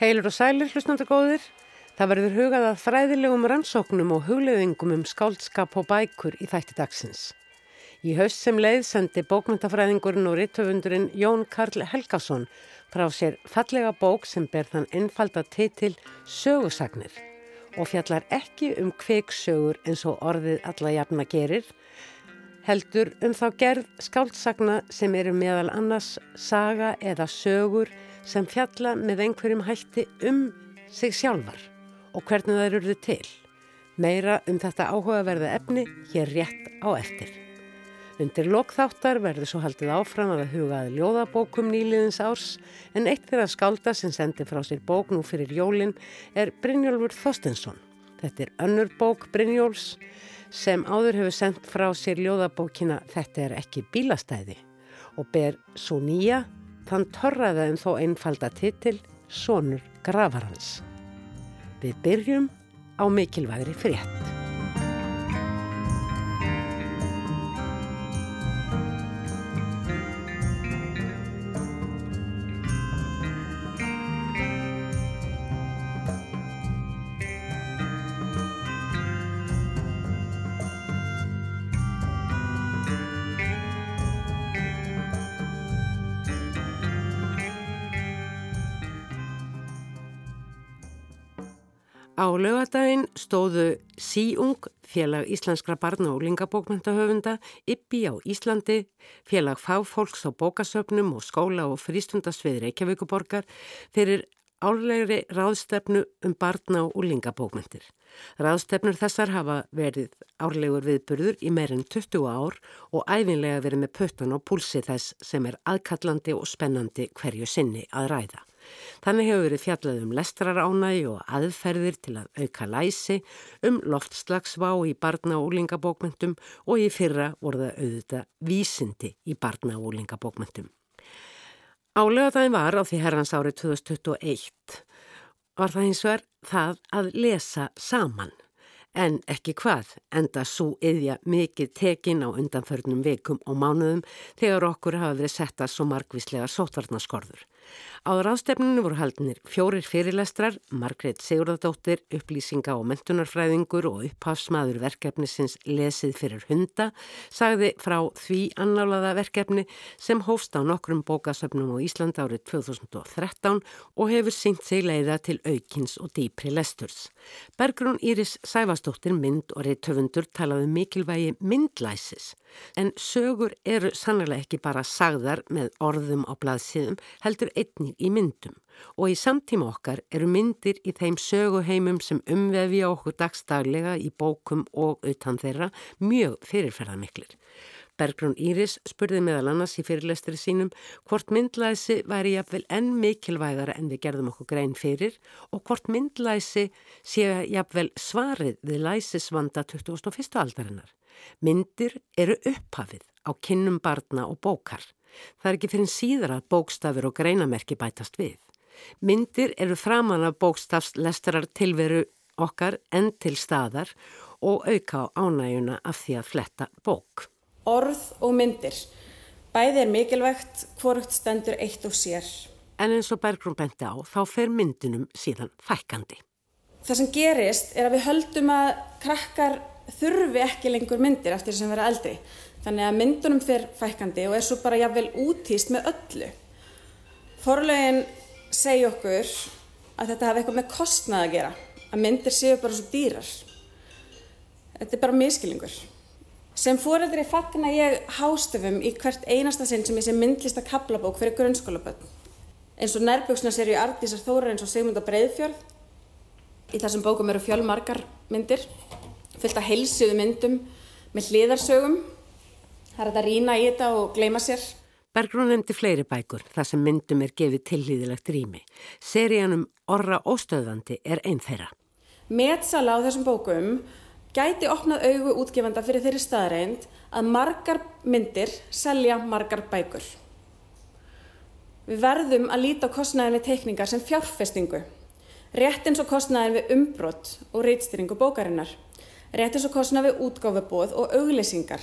Heilur og sælir hlustnandi góðir. Það verður hugað að fræðilegum rannsóknum og hugleðingum um skáldskap og bækur í þætti dagsins. Í haust sem leið sendi bókmyndafræðingurinn og rittöfundurinn Jón Karl Helgason frá sér fallega bók sem ber þann einfalda titil Sögusagnir og fjallar ekki um kveiksögur eins og orðið alla jafna gerir, heldur um þá gerð skáldsagna sem eru meðal annars saga eða sögur sem fjalla með einhverjum hætti um sig sjálfar og hvernig þær eruðu til. Meira um þetta áhugaverða efni hér rétt á eftir. Undir lokþáttar verður svo haldið áfram að hugaði ljóðabókum nýliðins árs en eitt þeirra skálda sem sendi frá sér bók nú fyrir jólinn er Brynjólfur Þostensson. Þetta er önnur bók Brynjóls sem áður hefur sendt frá sér ljóðabókina Þetta er ekki bílastæði og ber svo nýja Þann torraði um þó einfalda titil Sónur Gravarhans. Við byrjum á mikilvægri frétt. Á lögadaginn stóðu Síung, félag Íslenskra barna og lingabókmyndahöfunda, Ippi á Íslandi, félag Fáfólks á bókasöfnum og skóla og frístundasvið Reykjavíkuborgar fyrir álegri ráðstefnu um barna og lingabókmyndir. Ráðstefnur þessar hafa verið árlegur viðburður í meirinn 20 ár og æfinlega verið með pötun á púlsi þess sem er aðkallandi og spennandi hverju sinni að ræða. Þannig hefur verið fjallað um lestraránægi og aðferðir til að auka læsi, um loftslagsvá í barna- og úlingabókmyndum og í fyrra voru það auðvita vísindi í barna- og úlingabókmyndum. Álega var á því herrans árið 2021 var það hins vegar það að lesa saman. En ekki hvað, enda svo yðja mikið tekin á undanförnum vikum og mánuðum þegar okkur hafa verið setta svo margvíslega sótvarnaskorður. Á ráðstefninu voru haldinir fjórir fyrirlestrar, Margrét Sigurðardóttir, upplýsinga og mentunarfræðingur og upphafsmaður verkefnisins Lesið fyrir hunda, sagði frá því annálaða verkefni sem hófst á nokkrum bókasöfnum á Íslanda árið 2013 og hefur syngt sig leiða til aukins og dýpri lesturs. Bergrún Íris Sæfastóttir, mynd og reytöfundur talaði um mikilvægi myndlæsis. En sögur eru sannlega ekki bara sagðar með orðum á blaðsíðum, heldur einnig í myndum. Og í samtíma okkar eru myndir í þeim söguheimum sem umvefja okkur dagstaglega í bókum og utan þeirra mjög fyrirferðarmiklir. Bergrún Íris spurði meðal annars í fyrirlestri sínum hvort myndlæsi væri jafnvel enn mikilvægara en við gerðum okkur grein fyrir og hvort myndlæsi sé jafnvel svarið við læsisvanda 21. aldarinnar. Myndir eru upphafið á kinnum barna og bókar. Það er ekki fyrir síðar að bókstafur og greinamerki bætast við. Myndir eru framan af bókstafslestarar tilveru okkar enn til staðar og auka á ánægjuna af því að fletta bók. Orð og myndir. Bæði er mikilvægt hvorugt stendur eitt og sér. En eins og Bergrún benti á þá fer myndinum síðan fækandi. Það sem gerist er að við höldum að krakkar þurfi ekki lengur myndir eftir sem vera eldri. Þannig að myndunum fyrir fækandi og er svo bara jáfnvel útýst með öllu. Forlegin segja okkur að þetta hafi eitthvað með kostnað að gera. Að myndir séu bara svo dýrar. Þetta er bara miskilingur. Sem fóreldri fagna ég hástöfum í hvert einasta sinn sem ég sé myndlista kaplabók fyrir grunnskólaböld. Eins og nærbjóksna serju Ardísar Þóra eins og Sigmund og Breiðfjörð. Í þessum bókum eru fjölmarkar myndir fullt af heilsuðu myndum með hliðarsögum. Það er þetta að rína í þetta og gleima sér. Bergrún nefndi fleiri bækur þar sem myndum er gefið tillýðilegt rými. Seríanum Orra óstöðandi er einn þeirra. Metsala á þessum bókum gæti opnað augu útgefanda fyrir þeirri staðreind að margar myndir selja margar bækur. Við verðum að líta kostnæðin við teikningar sem fjárfestingu, rétt eins og kostnæðin við umbrott og reytstyringu bókarinnar rétt eins og kostna við útgáfubóð og auglýsingar.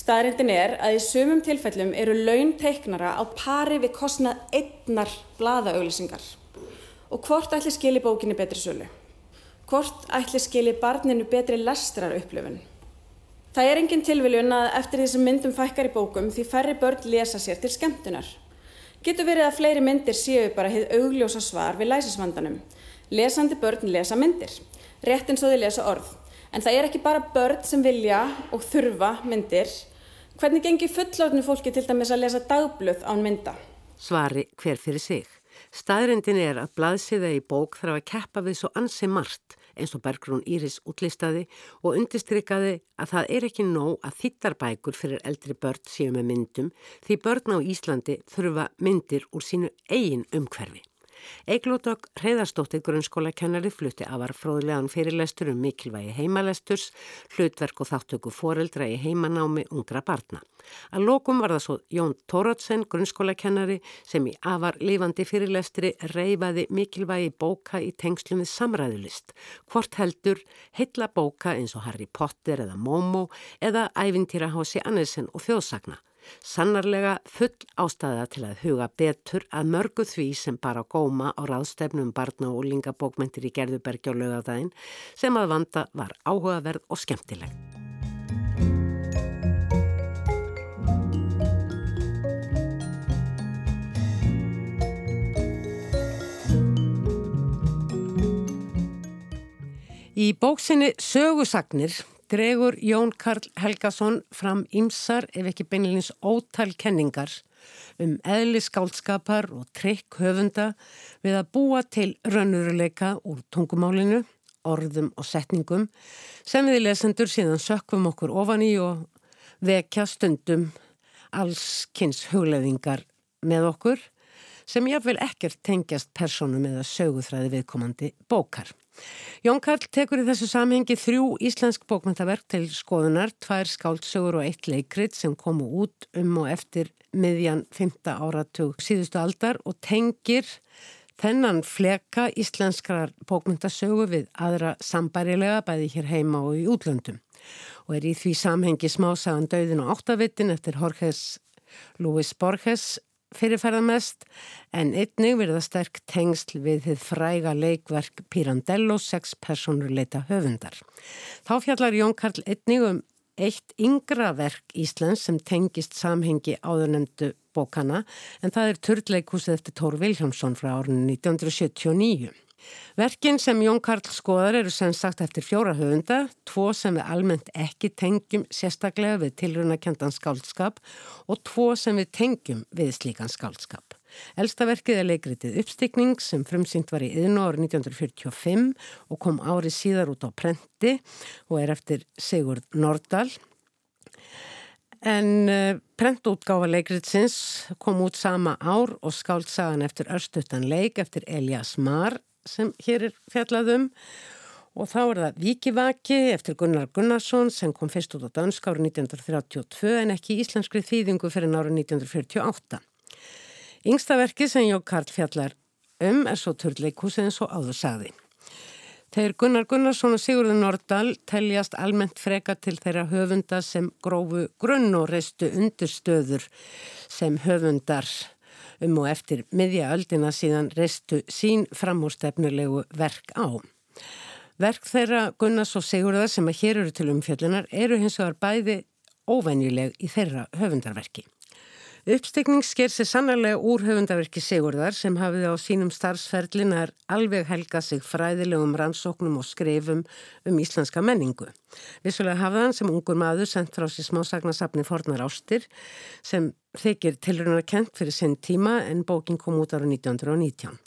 Staðrindin er að í sumum tilfellum eru laun teiknara á pari við kostnað einnar blaðaauglýsingar og hvort ætli skili bókinni betri sölu. Hvort ætli skili barninu betri lestrar upplöfun. Það er engin tilviljun að eftir því sem myndum fækkar í bókum því færri börn lesa sér til skemmtunar. Getur verið að fleiri myndir séu bara heið augljósa svar við læsisvandanum. Lesandi börn lesa myndir, rétt eins og þau lesa orð. En það er ekki bara börn sem vilja og þurfa myndir. Hvernig gengir fullorðinu fólki til dæmis að lesa dagblöð án mynda? Svari hver fyrir sig. Staðrindin er að blaðsiða í bók þarf að keppa við svo ansi margt eins og Bergrún Íris útlistaði og undistrykkaði að það er ekki nóg að þittarbækur fyrir eldri börn séu með myndum því börn á Íslandi þurfa myndir úr sínu eigin umhverfi. Eiglótök Hreðarstóttir grunnskólakennari flutti afar fróðlegan fyrirlestur um mikilvægi heimalesturs, hlutverk og þáttöku foreldra í heimanámi ungra barna. Að lokum var það svo Jón Tórótsen, grunnskólakennari, sem í afar lifandi fyrirlestri reyfaði mikilvægi bóka í tengslum við samræðulist. Hvort heldur heilla bóka eins og Harry Potter eða Momo eða ævintýra Hási Annelsen og þjóðsagna. Sannarlega full ástæða til að huga betur að mörgu því sem bara góma á ráðstefnum barna og lingabókmentir í Gerðubergi á lögadaginn sem að vanda var áhugaverð og skemmtileg. Í bóksinni Sögusagnir dregur Jón Karl Helgason fram ymsar ef ekki beinilins ótal kenningar um eðli skálskapar og trikk höfunda við að búa til rönnuruleika úr tungumálinu, orðum og setningum sem við lesendur síðan sökkum okkur ofan í og vekja stundum alls kynns hugleðingar með okkur sem jáfnvel ekkert tengjast personum eða söguþræði viðkomandi bókar. Jón Karl tekur í þessu samhengi þrjú íslensk bókmyndaverk til skoðunar, tvær skáldsögur og eitt leikrit sem komu út um og eftir miðjan 5. áratug síðustu aldar og tengir þennan fleka íslenskrar bókmyndasögu við aðra sambærilega bæði hér heima og í útlöndum og er í því samhengi smásagan Dauðin og áttavittin eftir Jorges Luis Borges fyrirferðamest en einnig verða sterk tengsl við þið fræga leikverk Pirandello, sex personur leita höfundar. Þá fjallar Jón Karl einnig um eitt yngra verk Íslands sem tengist samhengi áðurnemdu bókana en það er Turleikúsið eftir Tór Viljámsson frá árunni 1979. Verkin sem Jón Karl skoðar eru sem sagt eftir fjóra höfunda, tvo sem við almennt ekki tengjum sérstaklega við tilrunakjöndan skáldskap og tvo sem við tengjum við slíkan skáldskap. Elstaverkið er leikritið uppstikning sem frumsynt var í yðnu árið 1945 og kom árið síðar út á prenti og er eftir Sigurd Nordal. En uh, prentútgáfa leikritsins kom út sama ár og skáldsagan eftir Örstuttan leik eftir Elias Marr sem hér er fjallaðum og þá er það Víkivaki eftir Gunnar Gunnarsson sem kom fyrst út á dansk árið 1932 en ekki í íslenskri þýðingu fyrir árið 1948. Yngstaverki sem Jók Karl fjallar um er svo törleikúsið eins og áður sagði. Þeir Gunnar Gunnarsson og Sigurður Nordal teljast almennt freka til þeirra höfunda sem grófu grunn og reistu undirstöður sem höfundar um og eftir miðja öldina síðan reistu sín framhústefnulegu verk á. Verk þeirra Gunnars og Sigurðar sem að hér eru til umfjöllunar eru hins vegar bæði óvenjuleg í þeirra höfundarverki. Uppstekning sker sér sannarlega úr höfundaverki Sigurðar sem hafið á sínum starfsferðlinar alveg helga sig fræðilegum rannsóknum og skrefum um íslenska menningu. Vissulega hafði hann sem ungur maður sendt frá sér smásagnasafni Fornar Ástir sem þykir tilrunar kent fyrir sinn tíma en bókin kom út ára 1919.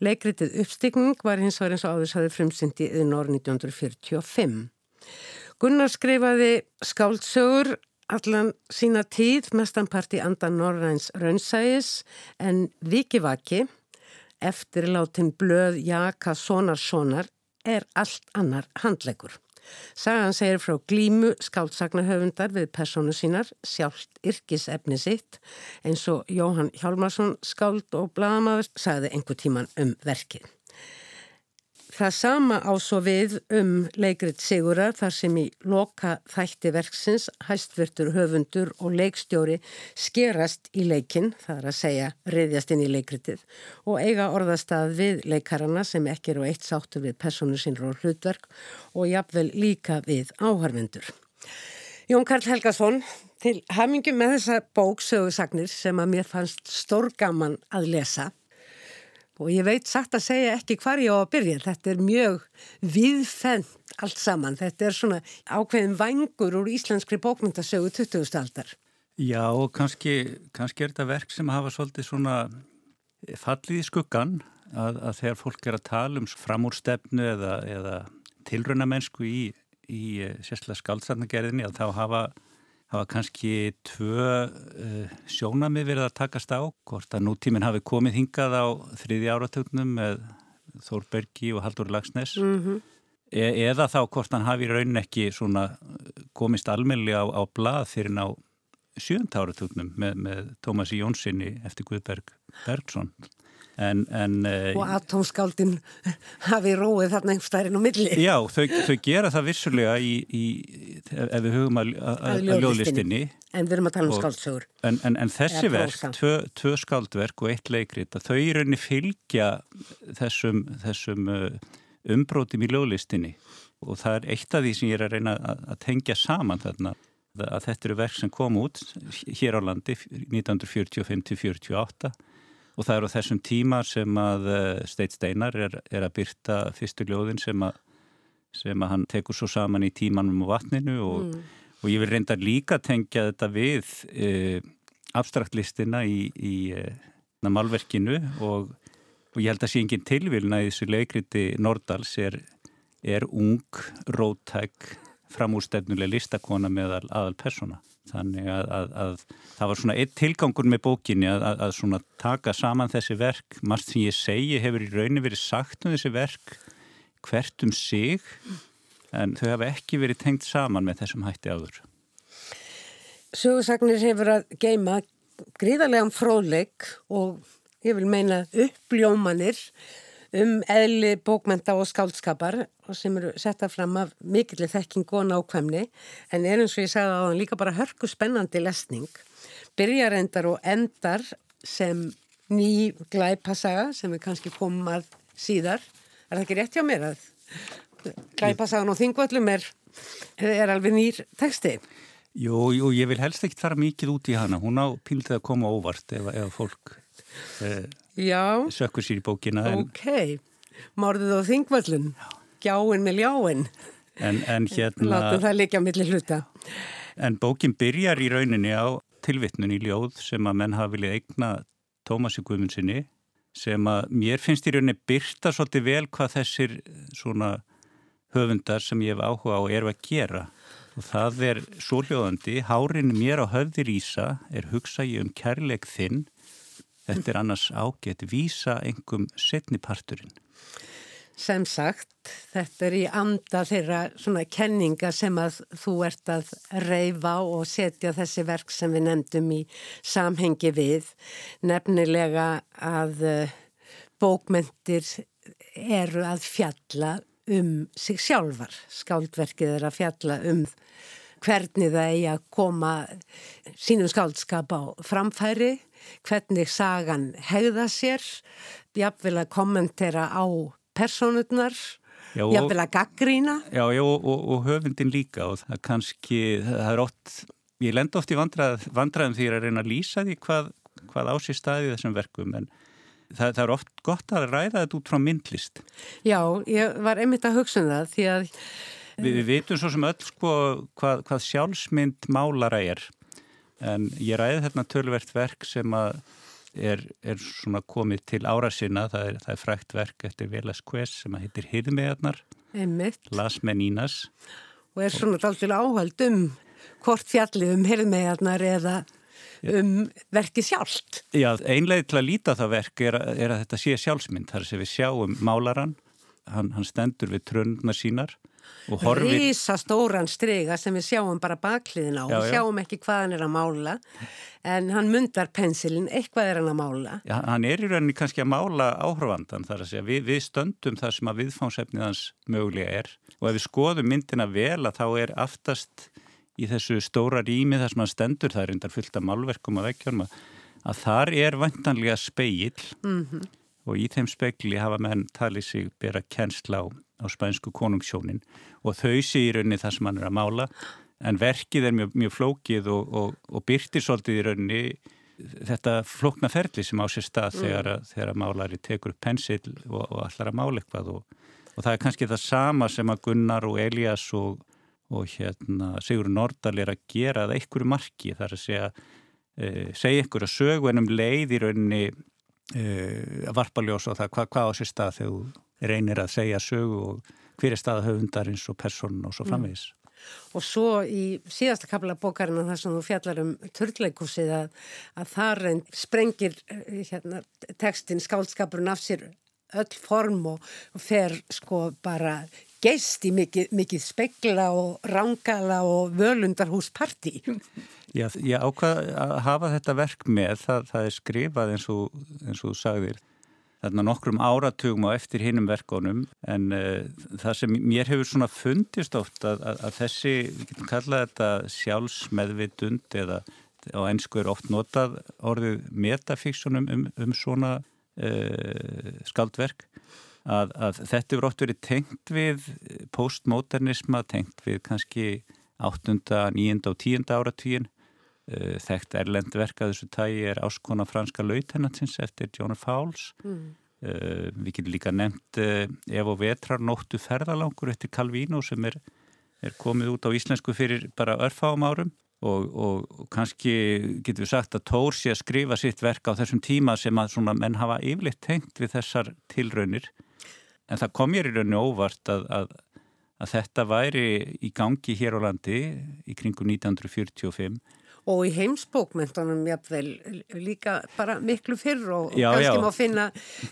Leikritið Uppstekning var hins vegar eins og áður saði frumsyndi yfir norð 1945. Gunnar skrifaði skáldsögur allan sína tíð mestanparti andan Norræns raunsægis en Vikivaki eftir látin blöð Jaka Sonarssonar er allt annar handlegur. Sagan segir frá glímu skáltsagnahöfundar við personu sínar, sjálft yrkisefni sitt, eins og Jóhann Hjálmarsson skáld og bladamaður sagði einhver tíman um verkið. Það sama á svo við um leikrit Sigurar þar sem í loka þætti verksins hæstvirtur höfundur og leikstjóri skerast í leikin, það er að segja reyðjast inn í leikritið og eiga orðastað við leikarana sem ekki eru eitt sáttur við personu sínur og hlutverk og jafnvel líka við áharfundur. Jón Karl Helgason, til hamingjum með þessa bóksögusagnir sem að mér fannst stórgaman að lesa og ég veit sagt að segja ekki hvar ég á að byrja. Þetta er mjög viðfendt allt saman. Þetta er svona ákveðin vangur úr íslenskri bókmyndasögu 20. aldar. Já og kannski, kannski er þetta verk sem hafa svolítið svona fallið í skuggan að, að þegar fólk er að tala um framúrstefnu eða, eða tilrönamennsku í, í eh, sérslega skaldsannagerðinni að þá hafa hafa kannski tvö uh, sjónamið verið að takast á hvort að nútíminn hafi komið hingað á þriði áratögnum með Þórbergi og Haldur Lagsnes mm -hmm. e eða þá hvort hann hafi raunin ekki komist almenni á, á blað fyrir ná sjönda áratögnum með, með Tómasi Jónssoni eftir Guðberg Bergson En, en, eh, og atomskáldin hafi róið þarna einhverstærin og milli. Já, þau, þau gera það vissulega í, í, ef við hugum að, að ljóðlistinni. En við erum að tala um skáldsögur. En, en þessi verk, tvö, tvö skáldverk og eitt leikrit, þau í rauninni fylgja þessum, þessum uh, umbrótum í ljóðlistinni. Og það er eitt af því sem ég er að reyna að, að tengja saman þarna að þetta eru verk sem kom út hér á landi 1945-48 og það er á þessum tíma sem að eh, Steit Steinar er, er að byrta fyrstu ljóðin sem að, sem að hann tekur svo saman í tímanum og vatninu og, mm. og ég vil reynda líka tengja þetta við e, abstraktlistina í, í e, málverkinu og, og ég held að sé engin tilvilna í þessu leikriti Nordals er, er ung, rótæk, framúrstefnuleg listakona meðal aðal persóna þannig að, að, að það var svona eitt tilgangur með bókinni að, að svona taka saman þessi verk. Margt því ég segi hefur í raunin verið sagt um þessi verk hvert um sig en þau hafa ekki verið tengt saman með þessum hætti áður. Sögursagnir hefur að geima gríðarlegan fróðleik og ég vil meina uppljómanir um eðli bókmenta og skáldskapar og sem eru setta fram af mikillir þekking og nákvæmni. En er eins og ég sagði á þann líka bara hörku spennandi lesning. Byrjar endar og endar sem ný glæpasaga sem við kannski komum að síðar. Er það ekki rétt hjá mér að glæpasagan og þingvöllum er, er alveg nýr teksti Jú, jú, ég vil helst ekki fara mikið út í hana. Hún á pildið að koma óvart ef, ef fólk eh, sökkur sér í bókina en... Ok, mórðuð á þingvöllun Gjáin með ljáin. En, en hérna Látum það líka millir hluta. En bókin byrjar í rauninni á tilvittnun í ljóð sem að menn hafa viljað eigna Tómasi Guðmundsinni sem að mér finnst í rauninni byrta svolítið vel hvað þessir svona höfundar sem ég hef áhuga á eru að gera. Og það er svo hljóðandi Hárin mér á höfðir Ísa er hugsa ég um kærleik þinn Þetta er annars ágætt vísa engum setniparturinn. Sem sagt, þetta er í anda þeirra svona kenninga sem að þú ert að reyfa og setja þessi verk sem við nefndum í samhengi við. Nefnilega að uh, bókmentir eru að fjalla um sig sjálfar. Skáldverkið er að fjalla um hvernig það eigi að koma sínum skáldskap á framfæri hvernig sagan hegða sér, jafnvel að kommentera á personurnar, já, jafnvel að gaggrína. Já, já og, og, og höfundin líka og það kannski, það er ótt, ég lend oft í vandrað, vandraðum því að reyna að lýsa því hvað, hvað ásýr staði þessum verkum en það, það er oft gott að ræða þetta út frá myndlist. Já, ég var einmitt að hugsa um það því að Við, við veitum svo sem öll sko hvað, hvað sjálfsmynd málara er en ég ræði þarna tölvert verk sem að er, er svona komið til ára sinna, það er, það er frækt verk eftir Velasquez sem að heitir Hidmeðarnar, Las Meninas og er svona dáltil áhald um hvort fjallið um Hidmeðarnar eða um verkið sjálft. Já, einlega til að líta það verk er, er að þetta sé sjálfsmynd, þar sem við sjáum málaran, hann, hann stendur við tröndna sínar horfir Rísa stóran strega sem við sjáum bara bakliðin á, Já, já. sjáum ekki hvað hann er að mála en hann mundar pensilin, eitthvað er hann að mála. Já, hann er í rauninni kannski að mála áhrufandan þar að segja, við, við stöndum það sem að viðfánsefnið hans mögulega er. Og ef við skoðum myndina vel að þá er aftast í þessu stóra rými þar sem hann stendur, það er reyndar fullt af málverkum og vekkjörnum að, þar er vantanlega speill mm og í þeim spekli hafa menn talið sig bera kennsla á, á spænsku konungssjónin og þau sé í rauninni það sem hann er að mála en verkið er mjög, mjög flókið og, og, og byrtir svolítið í rauninni þetta flókna ferli sem á sér stað þegar, að, þegar að málari tekur upp pensil og, og allar að mála eitthvað og, og það er kannski það sama sem að Gunnar og Elias og, og hérna Sigur Nordal er að gera að einhverju marki þar að segja e, segja einhverju sögu en um leið í rauninni e, að varpa ljós á það hvað, hvað á sér stað þegar þú reynir að segja sögu og hver er stað höfundarins og personun og svo framvegis. og svo í síðasta kapla bókarinn þar sem þú fjallar um törleikúsið að, að þar reynd sprengir eh, hérna, tekstin skáldskapurinn af sér öll form og, fer sko bara geist í mikið, mikið spekla og rángala og völundarhúsparti. Já, ég ákvað að hafa þetta verk með, það, það er skrifað eins og, eins og þú sagðir, þarna nokkrum áratugum á eftir hinnum verkonum en uh, það sem mér hefur svona fundist oft að, að, að þessi, við getum kallað þetta sjálfsmeðvitund eða á ennsku er oft notað orðið metafiksjónum um, um svona uh, skaldverk að, að þetta hefur oft verið tengt við postmodernisma, tengt við kannski 8., 9. og 10. áratvíin þekkt erlend verk að þessu tægi er áskona franska lautennansins eftir Jónar Fáls mm. uh, við getum líka nefnt Ef og vetrar nóttu ferðalangur eftir Calvino sem er, er komið út á íslensku fyrir bara örfáum árum. Og, og, og kannski getum við sagt að Tór sé að skrifa sitt verk á þessum tíma sem að svona menn hafa yfirleitt tengt við þessar tilraunir. En það kom mér í rauninu óvart að, að, að þetta væri í gangi hér á landi í kringum 1945 Og í heimsbókmentunum jafnvel líka bara miklu fyrr og Já, kannski já. má finna,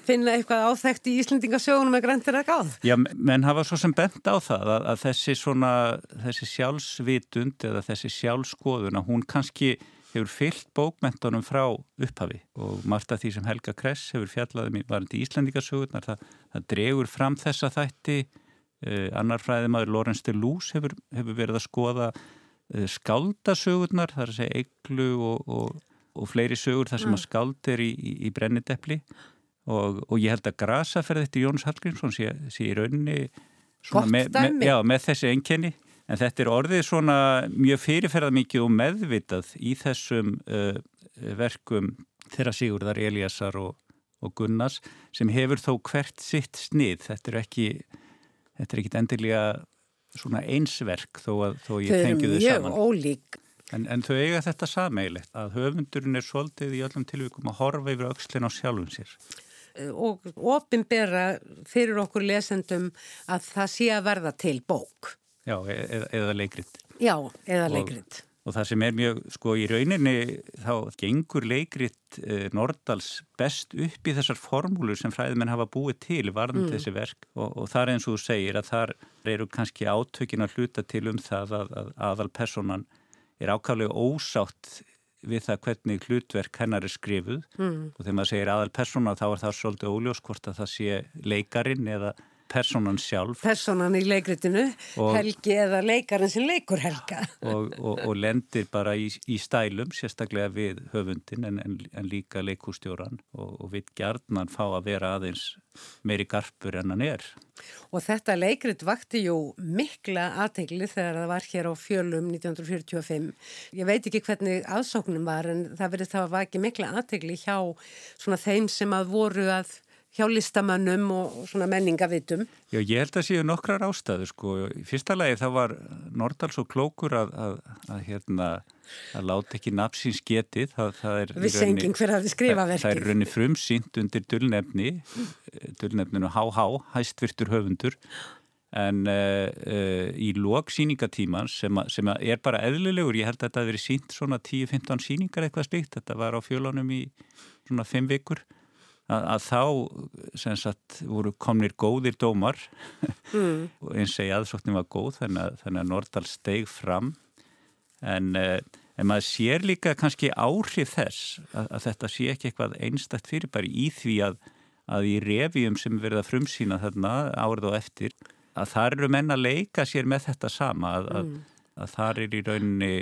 finna eitthvað áþekkt í Íslendingasögunum með græntir að gáð. Já, menn hafa svo sem bent á það að, að þessi svona, þessi sjálfsvitund eða þessi sjálfskoðun að hún kannski hefur fyllt bókmentunum frá upphafi og margt af því sem Helga Kress hefur fjallaði varandi Íslandingasögunar það, það dregur fram þessa þætti eh, annar fræðimaður Lorenz de Luz hefur, hefur verið að skoða eh, skáldasögurnar, það er að segja eiglu og, og, og fleiri sögur þar sem að skáld er í, í, í brennidepli. Og, og ég held að grasaferð eftir Jóns Hallgrímsson sé, sé í rauninni dæmi. með, já, með þessi enkenni en þetta er orðið svona mjög fyrirferðað mikið og meðvitað í þessum uh, verkum þeirra Sigurðar Eliasar og, og Gunnars sem hefur þó hvert sitt snið. Þetta er ekki þetta er ekki endilega svona einsverk þó að þó Þau ég eru tengi þau mjög saman ólík. en, en þau eiga þetta sameigilegt að höfundurinn er svolítið í öllum tilvíkum að horfa yfir öxlin á sjálfum sér og opinbera fyrir okkur lesendum að það sé að verða til bók. já, e- eða, eða leikrit Já, eða leikrit. Og það sem er mjög, sko, í rauninni þá gengur leikrit eh, Nordals best upp í þessar formúlur sem fræðimenn hafa búið til varðandi þessi verk. Og, og það er eins og þú segir að þar eru kannski átökin að hluta til um það að, að aðalpersonan er ákvæmlega ósátt við það hvernig hlutverk hennar er skrifuð. Mm. og þegar maður segir aðalpersona þá er það svolítið óljós hvort að það sé leikarin eða personan sjálf Personan í leikritinu, Og- Helgi eða leikarinn sem leikur Helga. og, og, og lendir bara í, í stælum, sérstaklega við höfundin en, en, en líka leikústjóran og, og við gjarnan fá að vera aðeins meiri garpur en hann er. Og þetta leikrit vakti jú mikla aðtegli þegar það var hér á fjölum 1945. Ég veit ekki hvernig aðsóknum var en það verið það að vaki mikla aðtegli hjá svona þeim sem að voru að hjá listamönnum og svona menningavitum. Já, ég held að séu nokkrar ástæður sko. Í fyrsta lagi þá var Nordal svo klókur að, að, að, hérna, að láta ekki nafnsins getið. Það, það er rauninni- enginn hver hafði skrifað Það, er verkið. raunni frumsýnt undir dullnefni, dullnefninu HH, hæstvirtur höfundur, en uh, uh, í loksýningatímans sem, að- sem að er bara eðlilegur, ég held að þetta hafi verið sínt svona 10-15 síningar eitthvað slíkt, þetta var á fjölunum í svona 5 vikur, að, að þá sem sagt voru komnir góðir dómar mm. og eins og aðsóknin var góð þannig að, þannig að Nordal steig fram en, eh, en maður sér líka kannski áhrif þess að, að þetta sé ekki eitthvað einstakt fyrirbæri í því að, að í revjum sem verða frumsýna þarna árið og eftir að þar eru menna að leika sér með þetta sama að, mm. að þar er í rauninni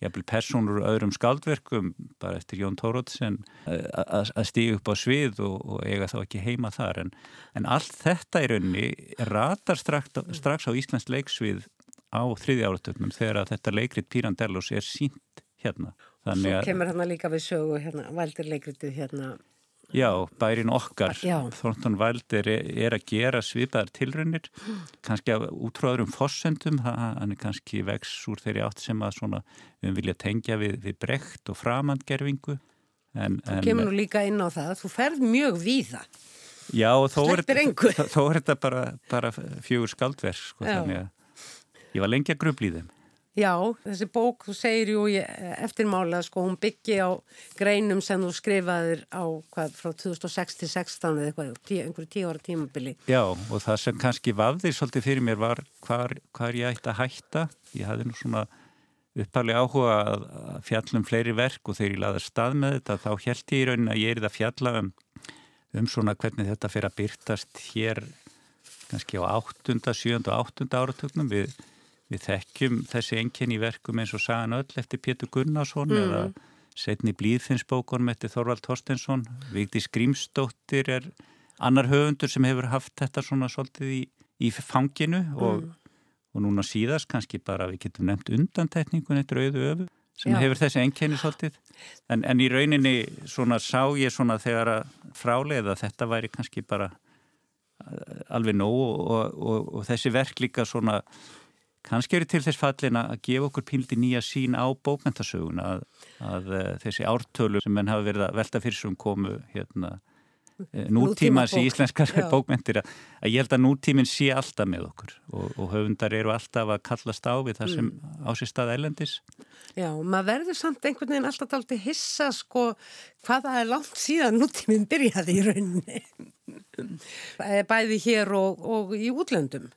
jafnvel personur öðrum skaldverkum bara eftir Jón Tórótsen að stíga upp á svið og, og eiga þá ekki heima þar en, en allt þetta í raunni ratar strax, strax á Íslands leiksvið á þriði áratögnum þegar að þetta leikrit Pirandellos er sínt hérna. Svo kemur hann líka við sögu hérna, valdir leikritið hérna Já, bærin okkar, Þornton Valdir er, er að gera svipaðar tilrönnir, kannski út frá öðrum fossendum, hann er kannski vex úr þeirri átt sem að svona, við vilja tengja við, við brekt og framandgerfingu. En, þú en, kemur nú líka inn á það, þú ferð mjög víða. Já, þó er, þó er þetta bara, bara fjögur skaldverk, sko, þannig að ég var lengi að grubli þeim. Já, þessi bók, þú segir jú eftirmála, sko, hún byggi á greinum sem þú skrifaðir á hvað, frá 2006 til 16 eða eitthvað, tí, einhverju tíu ára tímabili. Já, og það sem kannski vafði svolítið fyrir mér var hvar, hvar ég ætti að hætta. Ég hafði nú svona uppalið áhuga að fjallum fleiri verk og þegar ég laði stað með þetta þá held ég í raunin að ég er það fjalla um, um svona hvernig þetta fyrir að byrtast hér kannski á 8. 7. og 8. áratögnum við Við þekkjum þessi enginni í verkum eins og sagan öll eftir Pétur Gunnarsson mm. eða setni blíðfinnsbókonum eftir Þorvald Þorstensson. Vigdi Skrimsdóttir er annar höfundur sem hefur haft þetta svona svolítið í, í fanginu og, mm. og núna síðast kannski bara við getum nefnt undantekningun eitt rauðu öfu sem Já. hefur þessi enginni svolítið. En, en í rauninni svona sá ég svona þegar að frálega þetta væri kannski bara eh, alveg nóg og, og, og þessi verk líka svona kannski eru til þess fallin að gefa okkur píldi nýja sín á bókmentasögun að, að uh, þessi ártölu sem menn hafa verið að velta fyrir sem komu hérna, uh, nútímans í íslenskar Já. bókmentir að, að ég held að nútíminn sé alltaf með okkur og, og höfundar eru alltaf að kallast á við það sem mm. á sér stað ælendis Já, maður verður samt einhvern veginn alltaf aldrei hissa sko hvaða er langt síðan nútíminn byrjaði í rauninni bæði hér og, og í útlöndum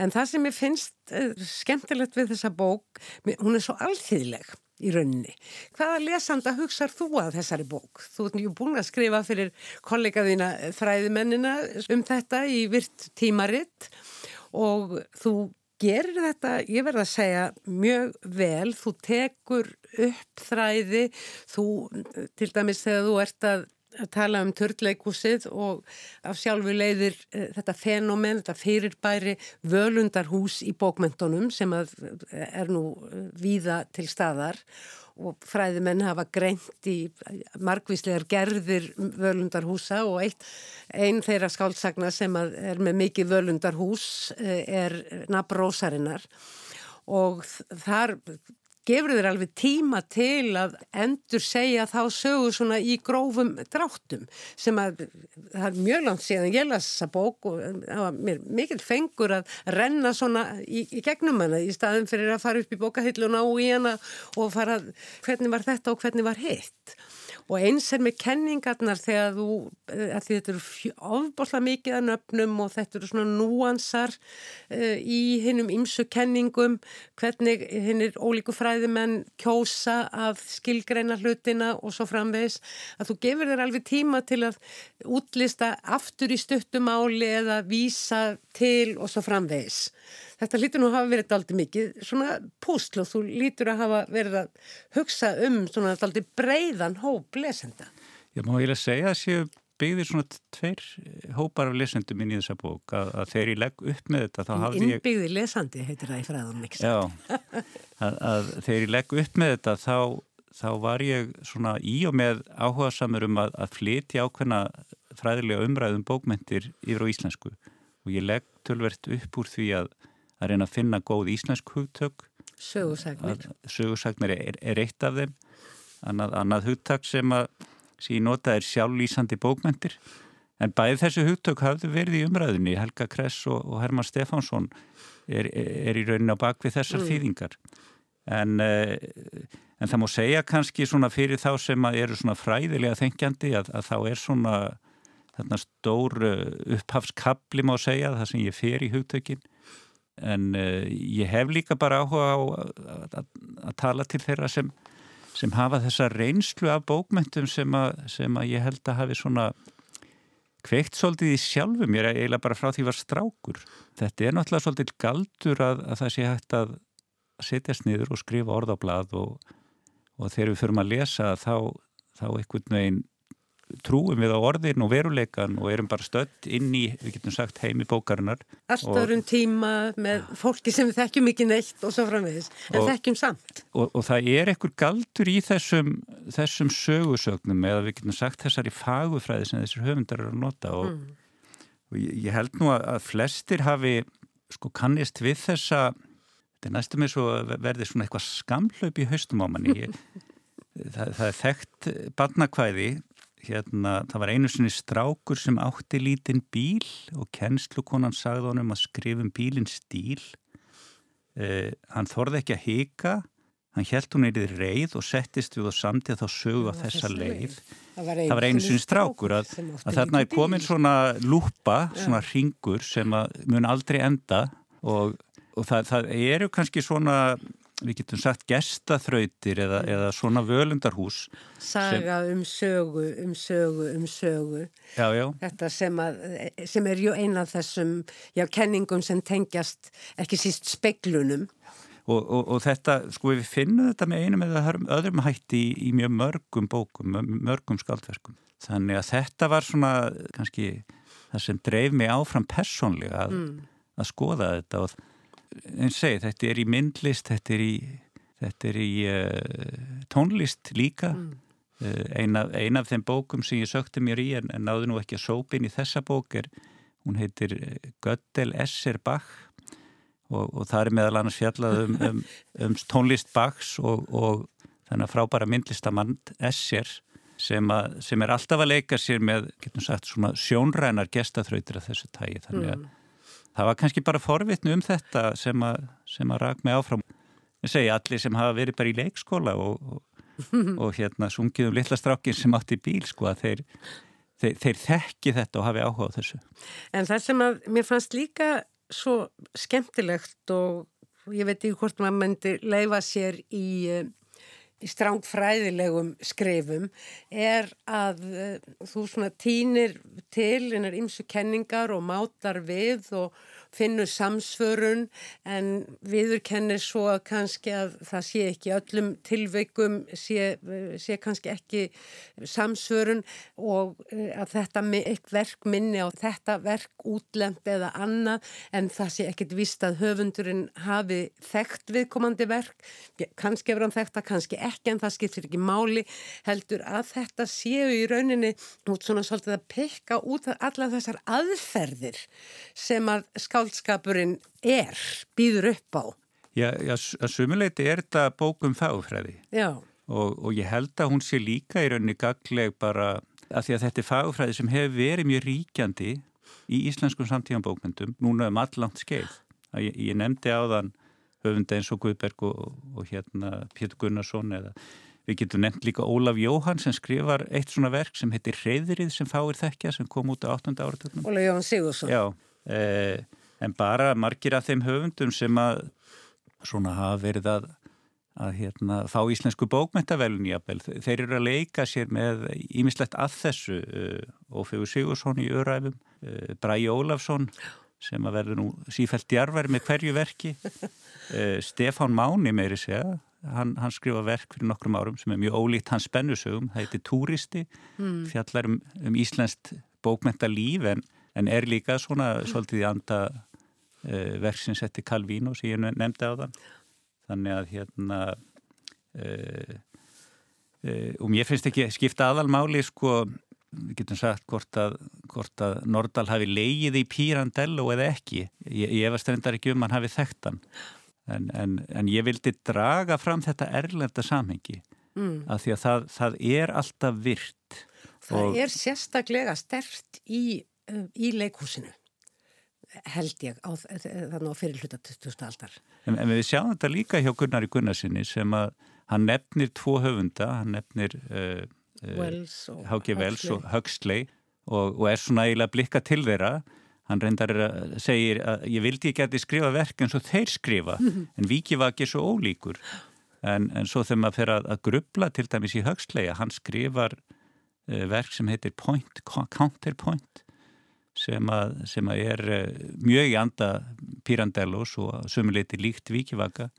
En það sem ég finnst uh, skemmtilegt við þessa bók, hún er svo alþýðleg í rauninni. Hvaða lesanda hugsað þú að þessari bók? Þú ert nýju búin að skrifa fyrir kollegaðina fræðimennina um þetta í virt tímaritt og þú gerir þetta, ég verð að segja, mjög vel. Þú tekur upp þræði, þú til dæmis þegar þú ert að að tala um törleikúsið og af sjálfu leiðir uh, þetta fenomen, þetta fyrirbæri völundarhús í bókmentunum sem uh, er nú uh, víða til staðar. Og fræðimenn hafa greint í margvíslegar gerðir völundarhúsa og eitt, einn þeirra skáldsagna sem er með mikið völundarhús er nabrósarinnar og þar gefur þér alveg tíma til að endur segja þá sögu svona í grófum dráttum sem að það er mjög langt síðan ég las þessa bók og það var mér mikil fengur að renna svona í, í gegnum hana í staðin fyrir að fara upp í bókahilluna og í hana og fara hvernig var þetta og hvernig var hitt og eins er með kenningarnar þegar þú, eh, þetta eru ofbosla mikið að nöfnum og þetta eru svona núansar uh, í hinnum ymsu kenningum, hvernig hinnir ólíku fræðimenn kjósa að skilgreina hlutina og svo framvegs, að þú gefur þér alveg tíma til að útlista aftur í stuttumáli eða vísa til og svo framvegs. Þetta lítur nú að hafa verið aldrei mikið svona púsl og þú lítur að hafa verið að hugsa um svona aldrei breiðan hóp lesenda. Já, má ég lega segja að séu byggðir svona tveir hópar af lesendum inn í þessa bók að, að þegar ég legg upp með þetta þá hafði ég... Innbyggði lesandi heitir það í fræðan ekki. Já, að, að þegar ég legg upp með þetta þá, þá var ég svona í og með áhuga samur um að, að flytja ákveðna fræðilega umræðum bókmentir yfir á íslensku og ég legg tölvert upp úr því að að reyna að finna góð íslensk hugtök. Sögursagnir Sögursagnir er, er eitt af þeim. Annað, annað hugtök sem að síðan nota er sjálflýsandi bókmyndir en bæði þessu hugtök hafðu verið í umræðinni Helga Kress og, og Herman Stefánsson er, er í raunin á bakvið þessar mm. þýðingar. En, uh, en það má segja kannski svona fyrir þá sem eru svona fræðilega þengjandi að, að þá er svona þarna stór upphafskabli má segja það sem ég fer í hugtökin en uh, ég hef líka bara áhuga á að tala til þeirra sem, sem hafa þessa reynslu af bókmentum sem að, sem að ég held að hafi svona kveikt svolítið í sjálfu mér eiginlega bara frá því var strákur. Þetta er náttúrulega svolítið galdur að, að það sé hægt að setjast niður og skrifa orð á blad og, og þegar við förum að lesa þá, þá einhvern veginn trúum við á orðin og veruleikan og erum bara stödd inn í, við getum sagt, heimi bókarinnar. Allt árum tíma með fólki sem við þekkjum ekki neitt og svo framvegis, en og, þekkjum samt. Og, og það er ekkur galdur í þessum, þessum sögusögnum eða við getum sagt þessari fagufræði sem þessir höfundar eru að nota og, mm. og ég, ég held nú að flestir hafi sko kannist við þessa, þetta er næstum eins og verði svona eitthvað skamlaup í haustum á manni. Það, það er þekkt barnakvæði hérna, það var einu sinni strákur sem átti lítinn bíl og kennslukonan sagði honum að skrifum bílinn stíl. Eh, hann þorði ekki að hika, hann held hún eða reið og settist við og samtið þá sögu á þessa leið. Það var einu, einu sinni strákur að, að þarna er komin svona lúpa, svona ja. ringur sem mun aldrei enda og, og það, það eru kannski svona við getum sagt gestaþrautir eða, eða svona völundarhús Saga sem, um sögu, um sögu, um sögu já, já. Þetta sem, að, sem er ju eina af þessum já, kenningum sem tengjast ekki síst speklunum og, og, og þetta, sko við finnum þetta með einum eða öðrum hætti í, í mjög mörgum bókum, mörgum skaldverkum þannig að þetta var svona kannski það sem dreif mig áfram persónlega að, mm. að skoða þetta og eins segi, þetta er í myndlist, þetta er í, þetta er í uh, tónlist líka. Mm. Uh, eh, Eina ein af þeim bókum sem ég sökti mér í en, en náðu nú ekki að sópin í þessa bók er, hún heitir eh, Göttel Esser Bach og, og það er meðal annars fjallað um, um, um tónlist Bachs og, og þannig að frábæra myndlistamann Esser sem, að, sem er alltaf að leika sér með, getum sagt, sjónrænar gestaþrautir af þessu tægi, þannig að mm það var kannski bara forvitnu um þetta sem að, að rak mig áfram. Ég segi allir sem hafa verið bara í leikskóla og, og, og hérna sungið um litla strákin sem átti bíl sko að þeir, þeir, þeir þekki þetta og hafi áhuga á þessu. En það sem að mér fannst líka svo skemmtilegt og ég veit ekki hvort maður myndi leifa sér í í strángfræðilegum skrifum er að uh, þú svona týnir til einar ymsu kenningar og mátar við og finnur samsförun en viður kennir svo kannski að það sé ekki öllum tilveikum sé, sé kannski ekki samsförun og eh, að þetta verk minni á þetta verk útlend eða annað en það sé ekkit vist að höfundurinn hafi þekkt viðkomandi verk. Kannski hefur hann þekkt að kannski ekki en það skiptir ekki máli heldur að þetta séu í rauninni út svona svolítið að pekka út alla þessar aðferðir sem að ská skáldskapurinn er, býður upp á. Já, já sumuleiti er þetta bókum fagfræði og, og ég held að hún sé líka í rauninni gagleg bara að því að þetta er fagfræði sem hefur verið mjög ríkjandi í íslenskum samtíðan bókmyndum núna um allangt skeið. Ég, ég nefndi á þann höfunda eins og Guðberg og, og hérna Pétur Gunnarsson eða Við getum nefnt líka Ólaf Jóhann sem skrifar eitt svona verk sem heitir Reyðrið sem fáir þekkja sem kom út á 8. áratögnum. Ólaf Jóhann Sigursson. Já, eh, en bara margir af þeim höfundum sem að svona hafa verið að, að hérna, fá íslensku bókmentavelun jábel, þeir eru að leika sér með ímislegt að þessu uh, Ófegur Sigursson í öðræfum uh, Bræi Ólafsson sem að verður nú sífælt djarver með hverju verki uh, Stefán Máni meiri segja hann, hann skrifa verk fyrir nokkrum árum sem er mjög ólíkt hans spennusögum, það heiti Túristi mm. fjallar um, um íslenskt bókmentalíf en en er líka svona svolítið í anda uh, verksins eftir Calvino sem ég nefndi á það þannig að hérna uh, og mér finnst ekki skipta aðalmáli sko við getum sagt hvort að, hvort að Nordal hafi leigið í Pirandello eða ekki. Ég, ég var strendar ekki um hann hafi þekktan en, en, en ég vildi draga fram þetta erlenda samhengi mm. af því að það, það er alltaf virt Það og... er sérstaklega stert í Um, í leikhúsinu held ég á, þannig á fyrirluta 2000 aldar. En, en við sjáum þetta líka hjá Gunnar í Gunnarsinni sem að hann nefnir tvo höfunda, hann nefnir uh, uh, Háki Wells og Huxley. Og, og er svona eiginlega blikka til þeirra. Hann reyndar að segir að ég vildi ekki að þið skrifa verk eins og þeir skrifa en Viki var ekki svo ólíkur. En, en svo þegar maður fer að, að grubla til dæmis í Huxley að hann skrifar uh, verk sem heitir Point, Counterpoint sem að, sem að er uh, mjög í anda Pirandellos og sömuleiti líkt Víkivaka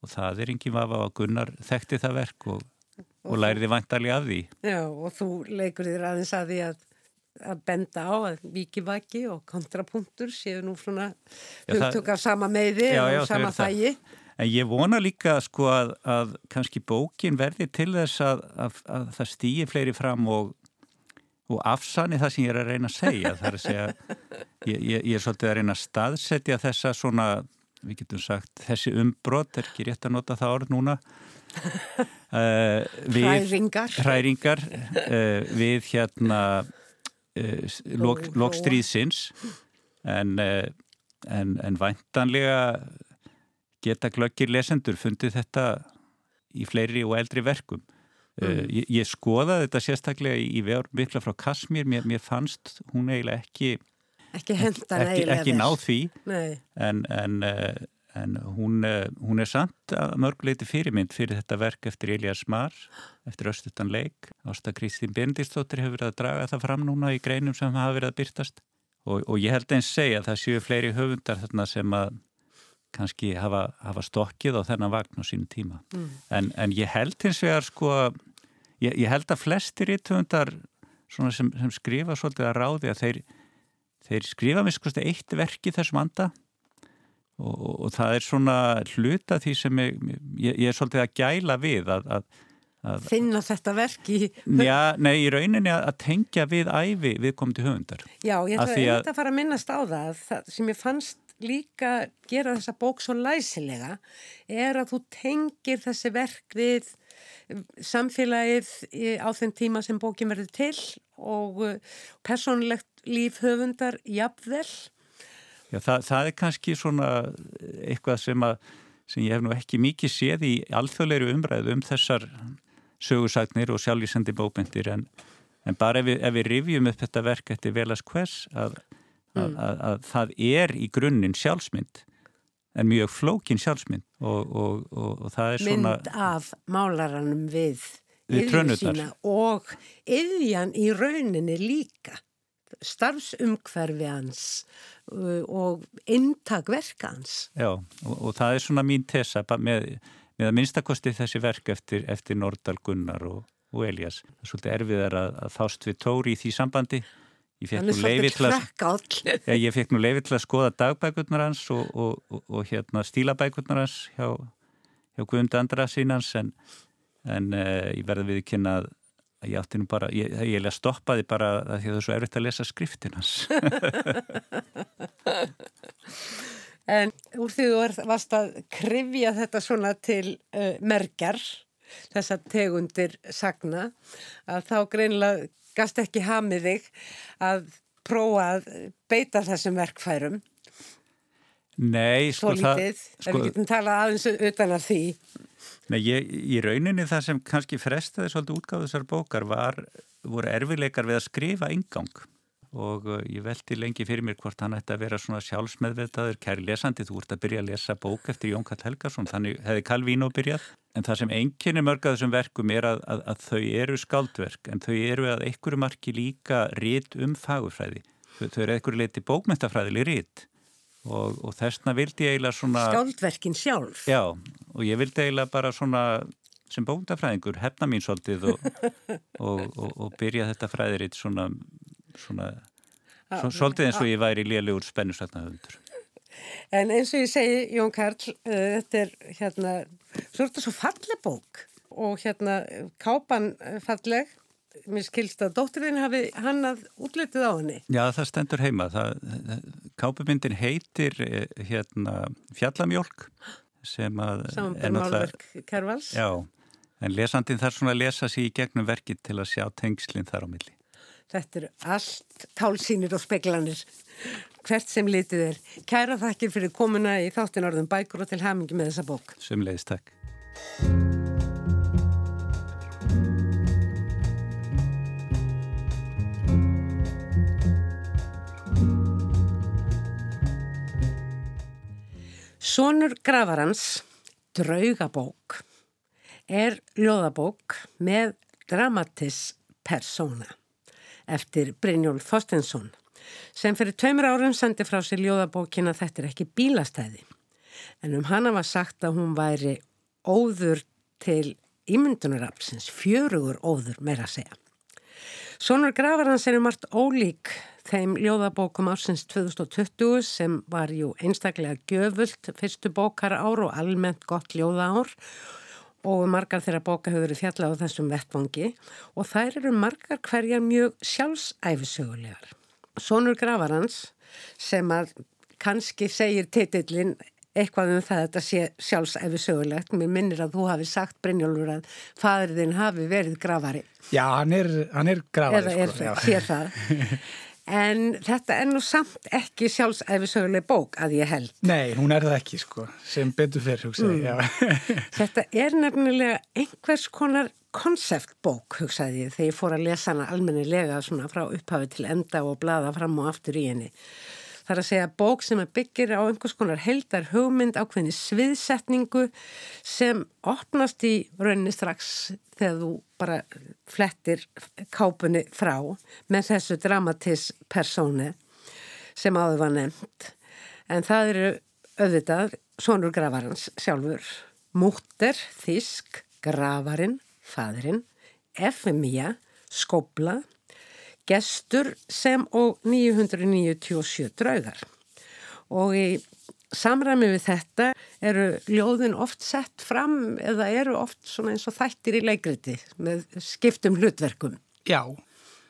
og það er engin vafa að Gunnar þekkti það verk og, og, og læriði vantarlega af því. Já og þú leikur þér aðeins að því að að benda á að vikivaki og kontrapunktur séu nú svona hugtök af sama meði já, já, og sama þægi. En ég vona líka sko að, að kannski bókin verði til þess að, að, að það stýi fleiri fram og, og afsani það sem ég er að reyna að segja. Það er að segja, ég, ég, ég er svolítið að reyna að staðsetja þessa svona, við getum sagt, þessi umbrot, er ekki rétt að nota það orð núna, uh, við, hræringar, hræringar uh, við hérna uh, lokstríðsins en, en, en væntanlega geta glöggir lesendur fundið þetta í fleiri og eldri verkum. Mm. Ég, ég skoðaði þetta sérstaklega í, í veður mikla frá Kasmír, mér, mér fannst hún eiginlega ekki ekki, ekki, ekki náð því. En, en en hún, eh, hún er samt mörguleiti fyrirmynd fyrir þetta verk eftir Elias Marr, eftir Östutan Leik. Ásta Kristín Bendistóttir hefur verið að draga það fram núna í greinum sem hafa verið að byrtast og, og ég held eins segja að það séu fleiri höfundar þarna sem að kannski hafa, hafa stokkið á þennan vagn á sínu tíma. Mm. en, en ég held hins vegar sko ég, ég held að flestir íttöfundar sem, sem skrifa svolítið að ráði að þeir, þeir skrifa sko eitt verk í þessum anda. Og, og það er svona hluta því sem ég, ég, ég er svolítið að gæla við að, að, að finna þetta verk í já, nei, í rauninni að, að tengja við æfi við komum til höfundar. Já, ég ætla að fara að minnast á það, það sem ég fannst líka gera þessa bók svo læsilega er að þú tengir þessi verk við samfélagið á þenn tíma sem bókin verður til og personlegt líf höfundar jafnvel Já, það, það er kannski svona eitthvað sem, að, sem ég hef nú ekki mikið séð í alþjóðleiru umræðu um þessar sögursagnir og sjálflýsandi bókmyndir en, en bara ef við, ef við rifjum upp þetta verk eftir velas hvers að, mm. að, að það er í grunninn sjálfsmynd en mjög flókin sjálfsmynd og, og, og, og það er svona... Mynd af málaranum við, við yðjusína og yðjan í rauninni líka starfsumhverfi hans uh, og intakverka hans. Já, og, og það er svona mín tesa með, með að minnstakosti þessi verk eftir, eftir Nordal Gunnar og, og Elias. Það er svolítið erfiðar að, að þást við Tóri í því sambandi. Ég fekk nú leiði til að skoða dagbækurnar hans og, og hérna stílabækurnar hans hjá, hjá Guðmund Andra sínans en, en uh, ég verði við kynna að ég átti nú bara, ég, ég stoppaði bara því að það er svo erfitt að lesa skriftinans En úr því þú varst að krifja þetta svona til uh, merkjar þessa tegundir sagna að þá greinlega gast ekki hamið þig að prófa að beita þessum verkfærum? Nei, sko það Ef sko, við getum talað aðeins utan að því. Nei, ég, í rauninni það sem kannski frestaði svolítið útgáðu þessar bókar var, voru erfileikar við að skrifa engang og uh, ég veldi lengi fyrir mér hvort hann ætti að vera svona sjálfsmeðvitaður kæri lesandi, þú ert að byrja að lesa bók eftir Jón Kall Helgarsson, þannig hefði Calvín og byrjað, en það sem enginni mörgað þessum verkum er að, að, að þau eru skaldverk, en þau eru að einhverju marki líka rít um fagurfræði. Þau, þau eru einhverju leiti bókmyndafræðili rít og, og þessna vildi ég eiginlega svona Skáldverkin sjálf. Já, og ég vildi eiginlega bara svona sem bóndafræðingur hefna mín svolítið og, og, og byrja þetta fræðiritt svona, svona svolítið eins og ég væri lélegur spennusvætnahöndur En eins og ég segi, Jón Karl uh, þetta er hérna svo er þetta svo falleg bók og hérna kápan falleg mér skilst að dóttirinn hafi hann að útlitið á henni. Já, það stendur heima. Kápumyndin heitir eh, hérna, Fjallamjólk sem að... Samanbjörn Málverk Kervals. Já, en lesandin þarf svona að lesa sér í gegnum verkið til að sjá tengslinn þar á milli. Þetta eru allt tálsýnir og speklanir. Hvert sem litið er. Kæra þakkir fyrir komuna í þáttin orðum bækur og til hamingi með þessa bók. Sumleiðis takk. Sónur Gravarans, Draugabók, er ljóðabók með dramatis persóna eftir Brynjólf Þorstensson sem fyrir tveimur árum sendi frá sér ljóðabókina Þetta er ekki bílastæði en um hana var sagt að hún væri óður til ímyndunarapsins, fjörugur óður meira að segja. Sónur Gravarans er um allt ólík þeim ljóðabókum ársins 2020 sem var jú einstaklega gjöfult fyrstu bókar ár og almennt gott ljóða ár og margar þeirra bóka hefur verið fjallað á þessum vettvangi og þær eru margar hverjar mjög sjálfsæfisögulegar. Sónur Gravarans sem að kannski segir titillin eitthvað um það að þetta sé sjálfsæfisögulegt. Mér minnir að þú hafi sagt Brynjólfur að fadriðin hafi verið gravari. Já, hann er, hann er gravari. Eða er, sko, sé það. En þetta er nú samt ekki sjálfsæfisöguleg bók að ég held. Nei, hún er það ekki sko, sem betur fyrr, hugsaði, mm. Þetta er nefnilega einhvers konar konseptbók, hugsaði ég, þegar ég fór að lesa hana almennilega svona frá upphafi til enda og blada fram og aftur í henni. Það er að segja bók sem byggir á einhvers konar heldar hugmynd ákveðni sviðsetningu sem opnast í rauninni strax þegar þú bara flettir kápunni frá með þessu dramatis persóni sem áður var nefnt. En það eru auðvitað sonur gravarins sjálfur, mútter, þísk, gravarinn, fadurinn, efemía, skobla, gestur sem og 997 draugar. Og í samræmi við þetta eru ljóðin oft sett fram eða eru oft svona eins og þættir í leikriti með skiptum hlutverkum. Já,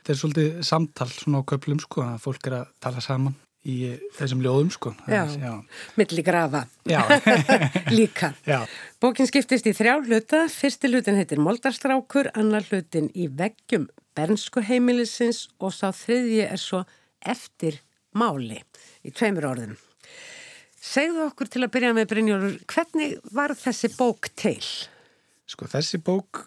þetta er svolítið samtal svona á köplum sko að fólk er að tala saman í þessum ljóðum sko. Já, já. milli grafa. Já. Líka. Já. Bókin skiptist í þrjá hluta. Fyrsti hlutin heitir Moldarstrákur, annar hlutin í veggjum bernsku heimilisins og sá þriðji er svo eftir máli í tveimur orðum. Segðu okkur til að byrja með Brynjólfur, hvernig var þessi bók til? Sko þessi bók,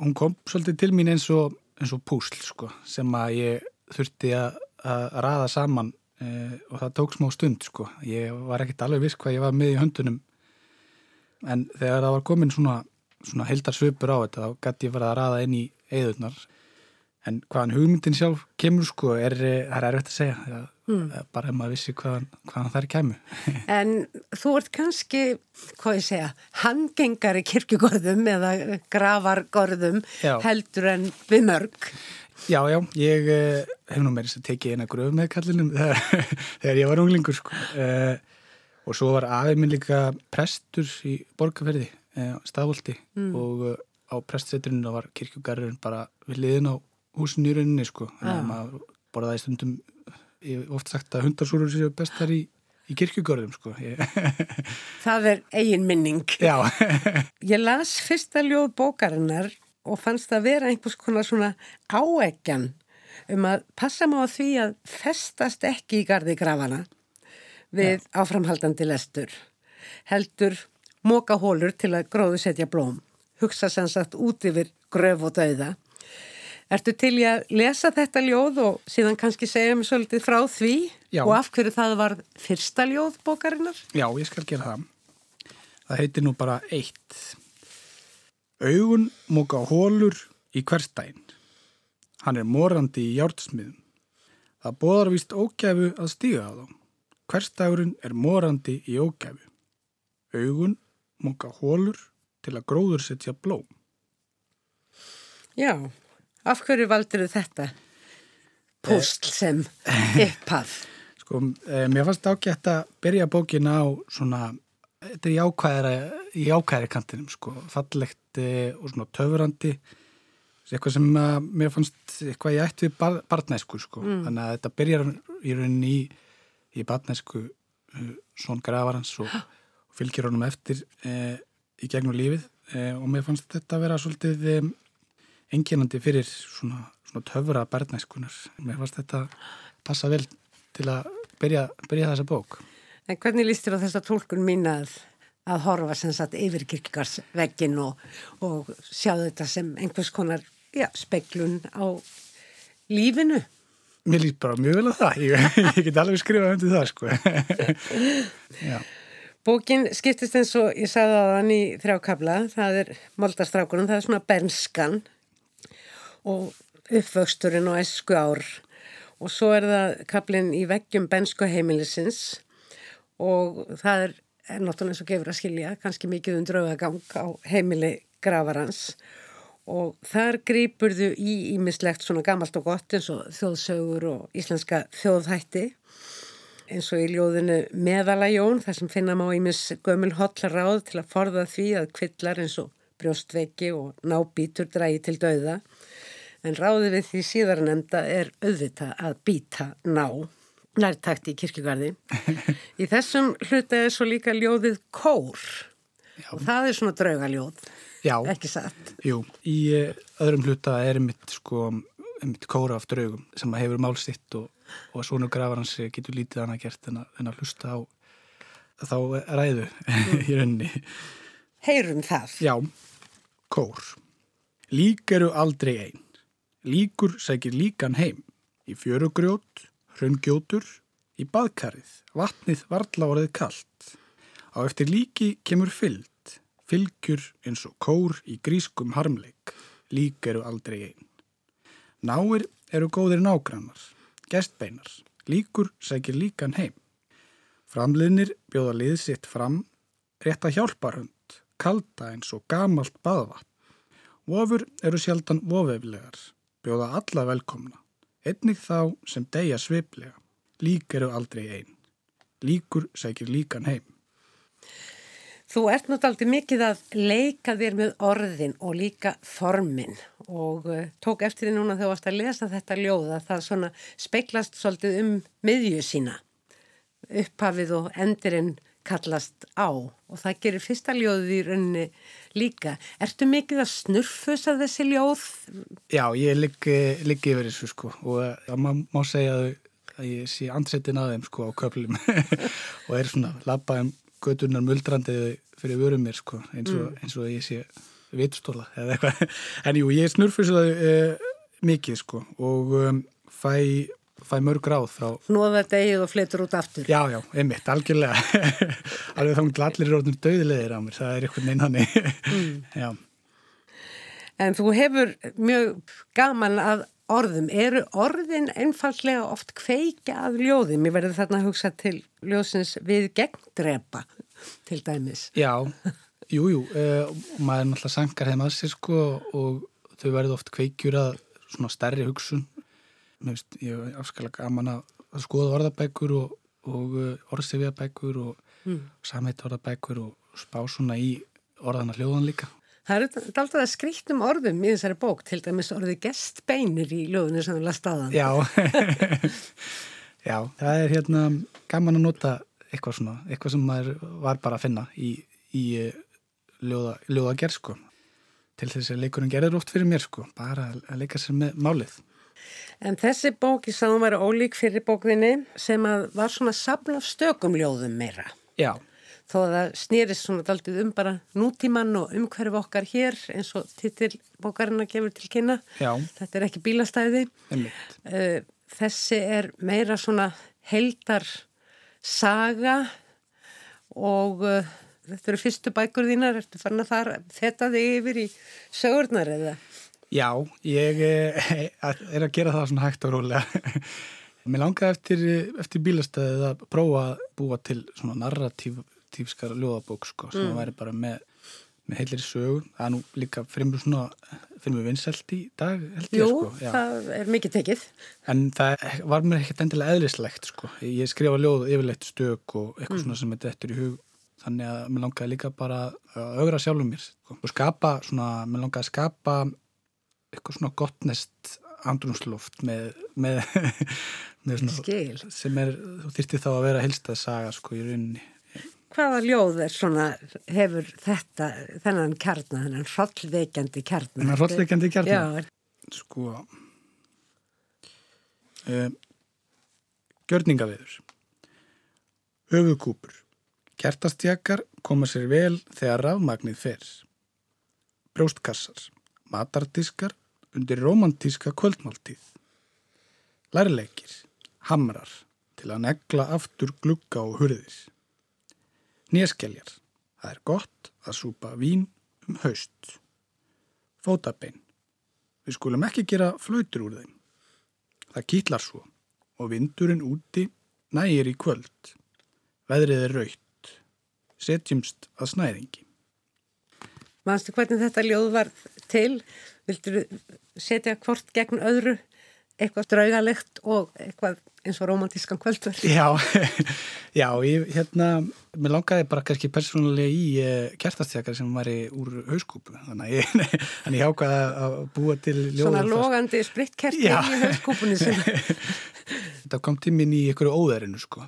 hún kom svolítið til mín eins og, og púsl sko, sem að ég þurfti að, að raða saman e, og það tók smá stund sko. Ég var ekkert alveg viss hvað ég var með í höndunum en þegar það var komin svona, svona heldar svipur á þetta þá gæti ég verið að raða inn í eðurnar En hvaðan hugmyndin sjálf kemur sko er, er erfitt að segja, mm. bara ef maður vissi hvaðan, hvaðan er kemur. En þú ert kannski, hvað ég segja, hangengari kirkugorðum eða gravargorðum já. heldur en við mörg. Já, já, ég eh, hef nú meirins að tekið eina gröf með kallinum þegar, ég var unglingur sko. Eh, og svo var aðeins minn líka prestur í borgarferði, eh, staðvolti mm. og eh, á prestseturinu var kirkugarurinn bara við liðin á húsin í rauninni sko. Að maður borðaði stundum oft sagt að hundarsúrur séu bestar í, í kirkugörðum sko. Það er eigin minning. Já. Ég las fyrsta ljóð bókarinnar og fannst það vera einhvers konar svona áegjan um að passa má að því að festast ekki í gardi grafana við Já. áframhaldandi lestur heldur móka hólur til að gróðu setja blóm. Hugsa sem sagt út yfir gröf og dauða Ertu til í að lesa þetta ljóð og síðan kannski segja mér svolítið frá því Já. og af hverju það var fyrsta ljóð bókarinnar? Já, ég skal gera það. Það heitir nú bara eitt. Augun móka hólur í hverstæn. Hann er morandi í hjártsmiðum. Það bóðar vist ógæfu að stíga á þá. Hverstægurinn er morandi í ógæfu. Augun móka hólur til að gróður setja blóm. Já, Af hverju valdur þetta pústl sem upphaf? Sko, eh, mér fannst ágætt að byrja bókin á svona, þetta er í ákvæðari kantinum, sko, fallegt eh, og svona töfurandi, eitthvað sem mér fannst eitthvað ég ætti við bar, barnæsku, sko, mm. þannig að þetta byrjar í rauninni í, í barnæsku svon gravarans og, og fylgir honum eftir uh, í gegnum lífið. Uh, og mér fannst þetta að vera svolítið enginandi fyrir svona svona töfra barnæskunar. Mér fannst þetta passa vel til að byrja, byrja þessa bók. En hvernig líst þér á þessa tólkun mín að, að horfa sem sagt yfir kirkgarsveggin og, og sjá þetta sem einhvers konar já, speklun á lífinu? Mér líst bara mjög vel á það. Ég, ég get alveg skrifað undir það, sko. Já. Bókin skiptist eins og ég sagði á þann í þrjákabla, það er Moldastrákunum, það er svona bernskan og uppvöxturinn og esku ár og svo er það kaplinn í veggjum bensku heimilisins og það er, er náttúrulega eins og gefur að skilja, kannski mikið um draugagang á heimili gravarans og þar grýpurðu í ímislegt svona gamalt og gott eins og þjóðsögur og íslenska þjóðhætti eins og í ljóðinu meðalajón þar sem finna má ímis gömul hotla ráð til að forða því að kvillar eins og brjóstveiki og nábítur drægi til dauða en ráði við því síðar nefnda er auðvita að býta ná nærtakt í kirkjugarði í þessum hluta er svo líka ljóðið kór Já. og það er svona draugaljóð Já. ekki satt Jú, í eh, öðrum hluta er mitt sko, mitt kóra af draugum sem hefur málsitt og og svona grafarans getur lítið annað gert en að, en að hlusta á þá ræðu mm. í rauninni. Heyrum það. Já, kór. Lík eru aldrei einn. Líkur sækir líkan heim. Í fjörugrjót, hraungjótur, í baðkarið, vatnið varla orðið kallt. Á eftir líki kemur fyllt, fylgjur eins og kór í grískum harmleik. Lík eru aldrei einn. Náir eru góðir nágrannar gestbeinar, líkur sækir líkan heim. Framliðnir bjóða lið sitt fram, rétta hjálparhund, kalda eins og gamalt baðvatn. Vofur eru sjaldan vofeflegar, bjóða alla velkomna, einnig þá sem deyja sviplega. Lík eru aldrei einn. Líkur sækir líkan heim. Þú ert náttúrulega mikið að leika þér með orðin og líka formin og uh, tók eftir því núna þegar þú varst að lesa þetta ljóða það svona speiklast svolítið um miðju sína upphafið og endurinn kallast á og það gerir fyrsta ljóðið í rauninni líka. Ertu mikið að snurfusa þessi ljóð? Já, ég liggi yfir þessu sko og það má, má segja að ég sé andsetin að þeim sko á köflum og er svona labbaðum gödunar muldrandið fyrir vörum mér sko eins og, mm. eins og ég sé vitstóla eða eitthvað en jú, ég snurfursaði uh, mikið sko og um, fæ, fæ mörg ráð frá Nóða degið og fletur út aftur Já, já, einmitt, algjörlega alveg þá er allir rótnum döðilegir á mér það er eitthvað neina mm. En þú hefur mjög gaman að orðum, eru orðin einfallega oft kveika að ljóðum, ég verði þarna að hugsa til ljóðsins við gegndrepa til dæmis. Já, jújú, jú, uh, maður er náttúrulega sankar heim að sér sko og þau verði oft kveikjur að svona stærri hugsun. Finnst, ég er afskalega gaman að, skoða orðabækur og, og uh, orðsefjabækur og mm. samheit orðabækur og spá svona í orðana hljóðan líka. Það er alltaf að skrýttum orðum í þessari bók, til dæmis orðið gestbeinir í lögunu sem við lasta þann. Já, já, það er hérna gaman að nota eitthvað svona, eitthvað sem maður var bara að finna í, í eh, ljóða, ljóða gerð sko. Til þess að leikurinn gerir oft fyrir mér sko, bara að leika sér með málið. En þessi bók í sáum var ólík fyrir bókvinni sem að var svona sabla stökum ljóðum meira. Já þó að það snýrist svona daldið um bara nútíman og umhverf okkar hér eins og titilbókarina gefur til kynna. Já. Þetta er ekki bílastæði. Einmitt. Eh, þessi er meira svona heldar saga og uh, þetta eru fyrstu bækur þínar, ertu farin að fara þetta þig yfir í sögurnar eða? Já, ég eh, er að gera það svona hægt og rólega. Mér langaði eftir, eftir bílastæðið að prófa að búa til svona narratív tífskar ljóðabók sko, sem mm. væri bara með, með heilir sögu. Það er nú líka fyrir svona, mjög vinnselt í dag held ég Jú, sko. Jú, það er mikið tekið. En það var mér ekkert endilega eðlislegt sko. Ég skrifa ljóð yfirlegt stök og eitthvað mm. svona sem er dettur í hug. Þannig að mér langaði líka bara að augra sjálfum mér sko. og skapa svona, mér langaði að skapa eitthvað svona gottnest andrumsloft með, með, með svona, sem er, þú þýrti þá að vera helstað saga sko í rauninni hvaða ljóð er svona, hefur þetta, þennan kjarnar, þennan hrollveikjandi kjarnar? Þennan hrollveikjandi kjarnar? Já. Sko, Um, gjörningaveður. Öfukúpur. Kertastjakar koma sér vel þegar rafmagnið fer. Brjóstkassar. Matardiskar undir romantíska kvöldmáltíð. Lærleikir. Hamrar til að negla aftur glugga og hurðir. Néskeljar. Það er gott að súpa vín um haust. Fótabein. Við skulum ekki gera flautur úr þeim. Það kýtlar svo og vindurinn úti nægir í kvöld. Veðrið er raut. Setjumst að snæðingi. Manstu hvernig þetta ljóð var til? Vildur setja hvort gegn öðru eitthvað draugalegt og eitthvað eins og romantískan kvöldverð? Já, já, ég hérna, mér langaði bara kannski persónulega í uh, kertastjakar sem var úr hauskúpu, þannig að ég, þannig ég ákvaði að búa til ljóð. Svona logandi spritkerti í hauskúpunni. Þetta kom tímin í einhverju óðarinu, sko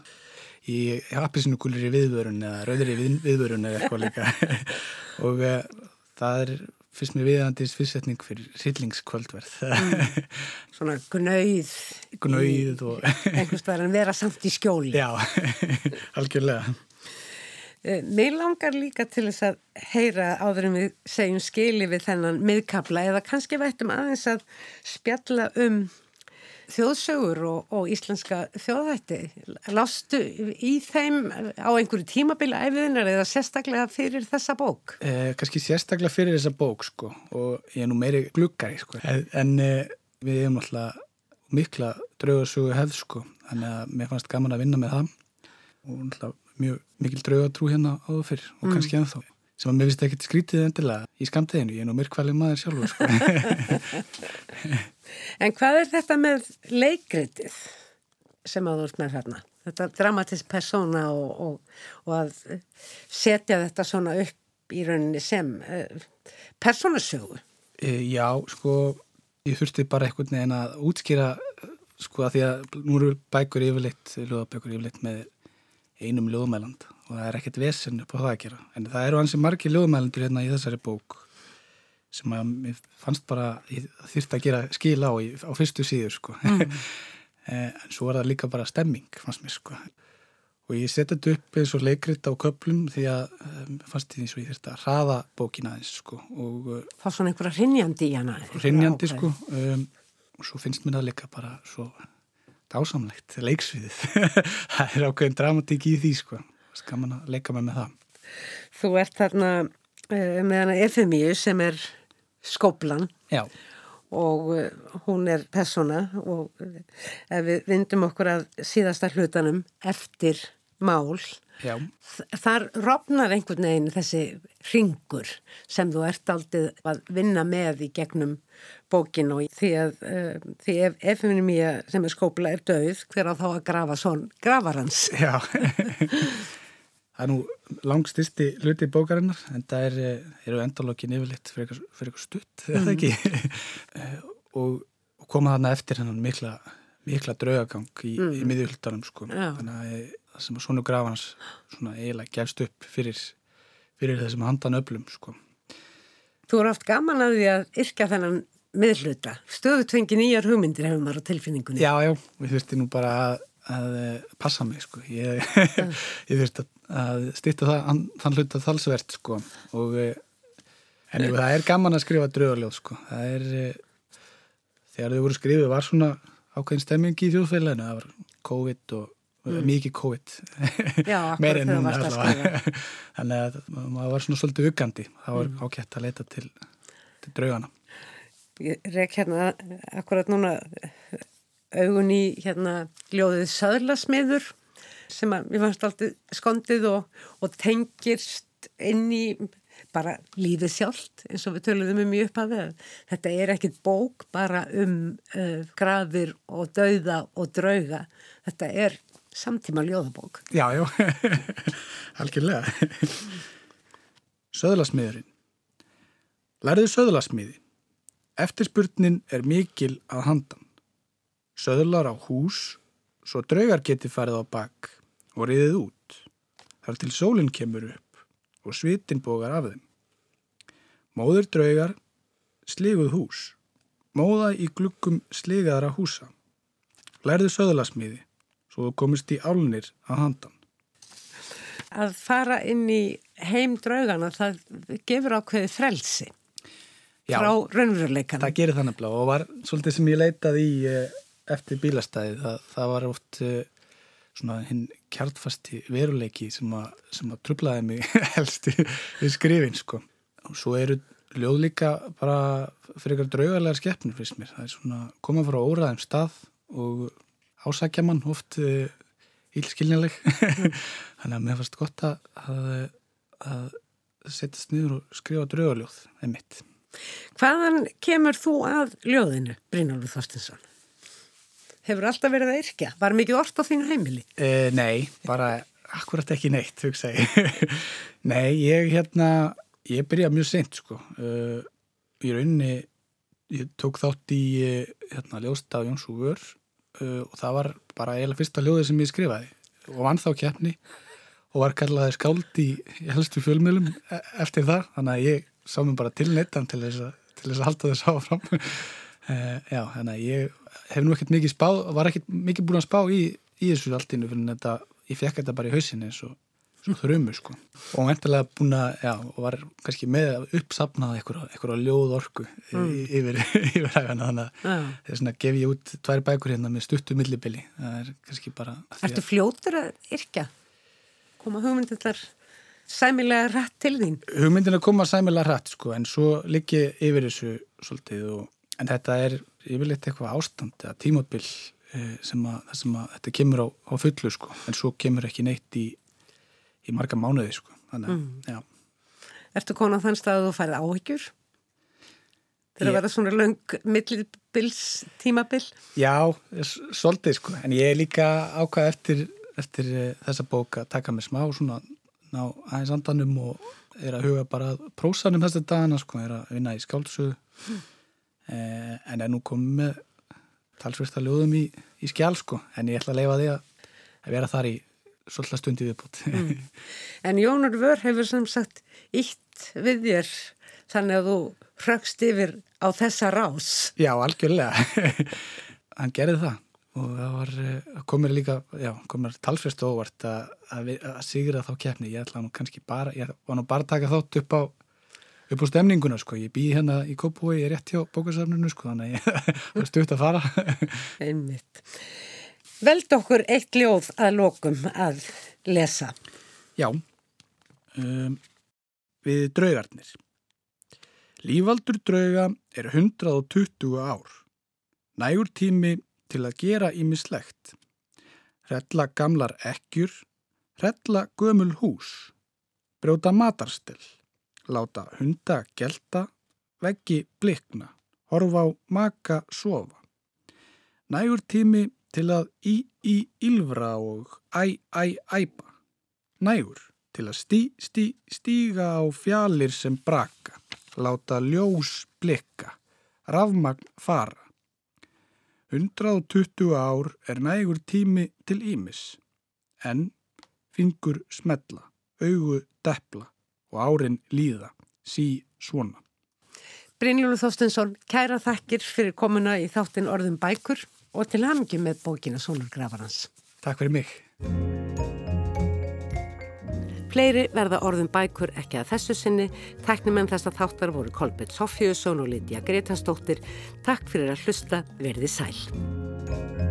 í appisnugulir í viðvörun eða rauðir í viðvörun eða eitthvað líka og uh, það er fyrst með viðandis fyrstsetning fyrir sýllingskvöldverð mm. Svona gnauð gnauð og einhvers vegar en vera samt í skjóli. Já, algjörlega. Eh, Mér langar líka til þess að heyra áður en við segjum skili við þennan miðkabla eða kannski vættum aðeins að spjalla um þjóðsögur og, og íslenska þjóðhætti. Lástu í þeim á einhverju tímabili æfiðinar eða sérstaklega fyrir þessa bók? Eh, Kanski sérstaklega fyrir þessa bók sko og ég er nú meiri glukkari sko en, en eh, við hefum alltaf mikla draugarsögu hefð sko þannig að mér fannst gaman að vinna með það og alltaf mjög mikil draugatrú hérna áður fyrir og mm. kannski ennþá sem að mér finnst ekkert skrítið endilega í skamteginu, ég er nú myrkvæli maður sjálfur sko. En hvað er þetta með leikritið sem að þú ert með hérna? Þetta dramatisk persóna og, og, og að setja þetta svona upp í rauninni sem uh, persónasögu? E, já, sko, ég þurfti bara einhvern veginn að útskýra sko að því að nú eru bækur yfirleitt, ljóðabækur yfirleitt með einum ljóðmæland. Og það er ekkert vesen upp á það að gera. En það eru hansi margi ljóðmælandur hérna í þessari bók sem að mér fannst bara þýrt að gera skil á í, á fyrstu síður sko. Mm. en svo var það líka bara stemming fannst mér sko. Og ég seti þetta upp eins og leikrit á köplum því að um, fannst því að ég þurfti að hraða bókina eins sko. Og Það er svona einhverja rinjandi í hana Rinjandi sko. Um, og svo finnst mér það líka bara svo dásamlegt leiksviðið það er ákveðin dramatík í því sko skaman að leika með með það. Þú ert þarna uh, með hana Efemíu sem er skóplan Já. og uh, hún er persona og uh, ef við vindum okkur að síðasta hlutanum eftir mál Já. þar rofnar einhvern veginn þessi ringur sem þú ert aldrei að vinna með í gegnum bókin og því að uh, því ef Efemíu sem er skópla er döið hver á þá að grafa svon gravarans Já Það er nú langstisti hluti bókarinnar en það er, eru endalokkin yfirleitt fyrir eitthvað stutt, mm. eða ekki eh, og, og koma þarna eftir hennan mikla, mikla draugagang í, mm. í miðjuldanum sko þannig að sem að svona grafans svona eiginlega gefst upp fyrir, fyrir þessum handan öflum sko. Þú eru oft gaman að því að yrkja þennan miðluta, stöðu tvengi nýjar hugmyndir hefur maður á tilfinningunni. Já, já, við þurftum nú bara að, að passa mig sko. Ég, ég þurfti að að stýttu það, þann hluta þalsvert sko. Og eh, en jú, það er gaman að skrifa draugaljóð sko. Það er eh, þegar þau voru skrifið var svona ákveðin stemming í þjóðfélaginu. Það var COVID og mm. mikið COVID. Meir en núna þannig að maður var svona svolítið uggandi það var mm. ákveðt að leita til, til draugana Ég rek hérna akkurat núna augun í hérna ljóðið Söðlasmiður sem að við fannst alltaf skondið og, og tengirst inn í bara lífið sjálft eins og við töluðum um í upphafi þetta er ekkit bók bara um uh, grafir og dauða og drauga. Þetta er samtíma ljóðabók. Já, já, algjörlega. Söðlasmiðurinn. Lærðu söðlasmiði. Eftirspurnin er mikil að handan. Söðlar á hús svo draugar geti farið á bakk og riðið út, þar til sólinn kemur upp og svitin bógar af þeim. Móður draugar, sliguð hús, móða í glukkum sligaðara húsa, lærðu söðulasmiði, svo komist í álnir að handan. Að fara inn í heim draugana, það gefur ákveði frelsi Já, frá raunveruleikana. Það gerir þannig blá og var svolítið sem ég leitaði í eh, eftir bílastæði, það, það var oft eh, svona hinn kjartfasti veruleiki sem að, sem að trublaði mig helst í, í skrifin sko. Og svo eru ljóð líka bara fyrir eitthvað draugarlega skeppnir fyrst mér. Það er svona komað frá óraðum stað og ásækja mann oft uh, ílskilnileg. Þannig að mér fannst gott að, að, að setjast niður og skrifa draugarljóð, einmitt. Hvaðan kemur þú að ljóðinu, Brynjólfur Þorstinsson? Hefur alltaf verið að yrkja? Var mikið orð á þínu heimili? Uh, nei, bara akkurat ekki neitt, hugsa ég. nei, ég hérna, ég byrjaði mjög sent, sko. Uh, í rauninni, ég tók þátt í hérna, ljósta á Jónsúgur uh, og það var bara eiginlega fyrsta ljóði sem ég skrifaði. Og vann þá kjærni og var kallaði skáld í helstu fjölmjölum e, eftir það, þannig að ég sá mér bara til nettan til þess að, halda þess áfram. Uh, já, þannig að ég hef nú ekkert mikið spá, var ekkert mikið búin að spá í, í þessu alltinu fyrir þetta, ég fekk þetta bara í hausinni eins og þrömu sko og vendilega búin að, já, og var kannski með að uppsapnaða eitthvað ljóð orku mm. yfir, yfir hægana þannig að ja. þess að gef ég út tvær bækur hérna með stuttu millibili það er kannski bara Ertu fljótur að yrkja? Koma hugmyndið þar sæmilega rætt til þín? Hugmyndin að koma sæmilega rætt sko en svo liggi yfir þessu svolítið og, en þetta er yfirleitt eitthvað ástand eða tímabill eh, sem að, sem að þetta kemur á, á fullu sko en svo kemur ekki neitt í, í marga mánuði sko þannig að, mm. já Ertu konan þann stað að þú færið áhyggjur? Til að vera svona lang millibils tímabill? Já, svolítið sko en ég er líka ákvað eftir, eftir eh, þessa bók að taka mig smá svona ná aðeins andanum og er að huga bara prósanum þessu dagana sko, er að vinna í skáldsöðu mm. eh, en er nú komið með talsversta ljóðum í, í skjál sko, en ég ætla að leifa því að, að vera þar í svolítið stundi viðbútt mm. En Jónur Vör hefur sem sagt ítt við þér þannig að þú hrögst yfir á þessa rás. Já, algjörlega. Hann gerði það. Og það var, eh, komir líka, já, komir talsfyrst óvart að, að, að sigra þá keppni, ég ætla nú kannski bara, ég var nú bara að taka þátt upp á upp á stemninguna, sko, ég bý hérna í Kópúi, ég er rétt hjá bókarsafninu, sko, þannig að ég var stutt að fara. Einmitt Veld okkur eitt ljóð að lokum að lesa. Já. Um, Við draugarnir. Lífaldur drauga er 120 ár. Nægur tími til að gera ímislegt. Rella gamlar ekkjur, rella gömul hús, brjóta matarstill, láta hunda gelta, veggi blikna, horfa á maka sofa. Nægur tími til að í í ylvra og æ æ æpa. Nægur til að stí stí stíga á fjalir sem braka, láta ljós blikka, rafmagn fara. 120 ár er nægur tími til Ímis, en fingur smetla, augu deppla og árin líða, sí svona. Brynjúlu Þóstinsson, kæra þakkir fyrir komuna í þáttin orðum bækur og til hamngi með bókina Sónur Gravarans. Takk fyrir mig. Fleiri verða orðum bækur ekki að þessu sinni. Tæknumenn þess að þáttar voru Kolbjörn Sofjusson og Lítiða Gretastóttir. Takk fyrir að hlusta, verði sæl.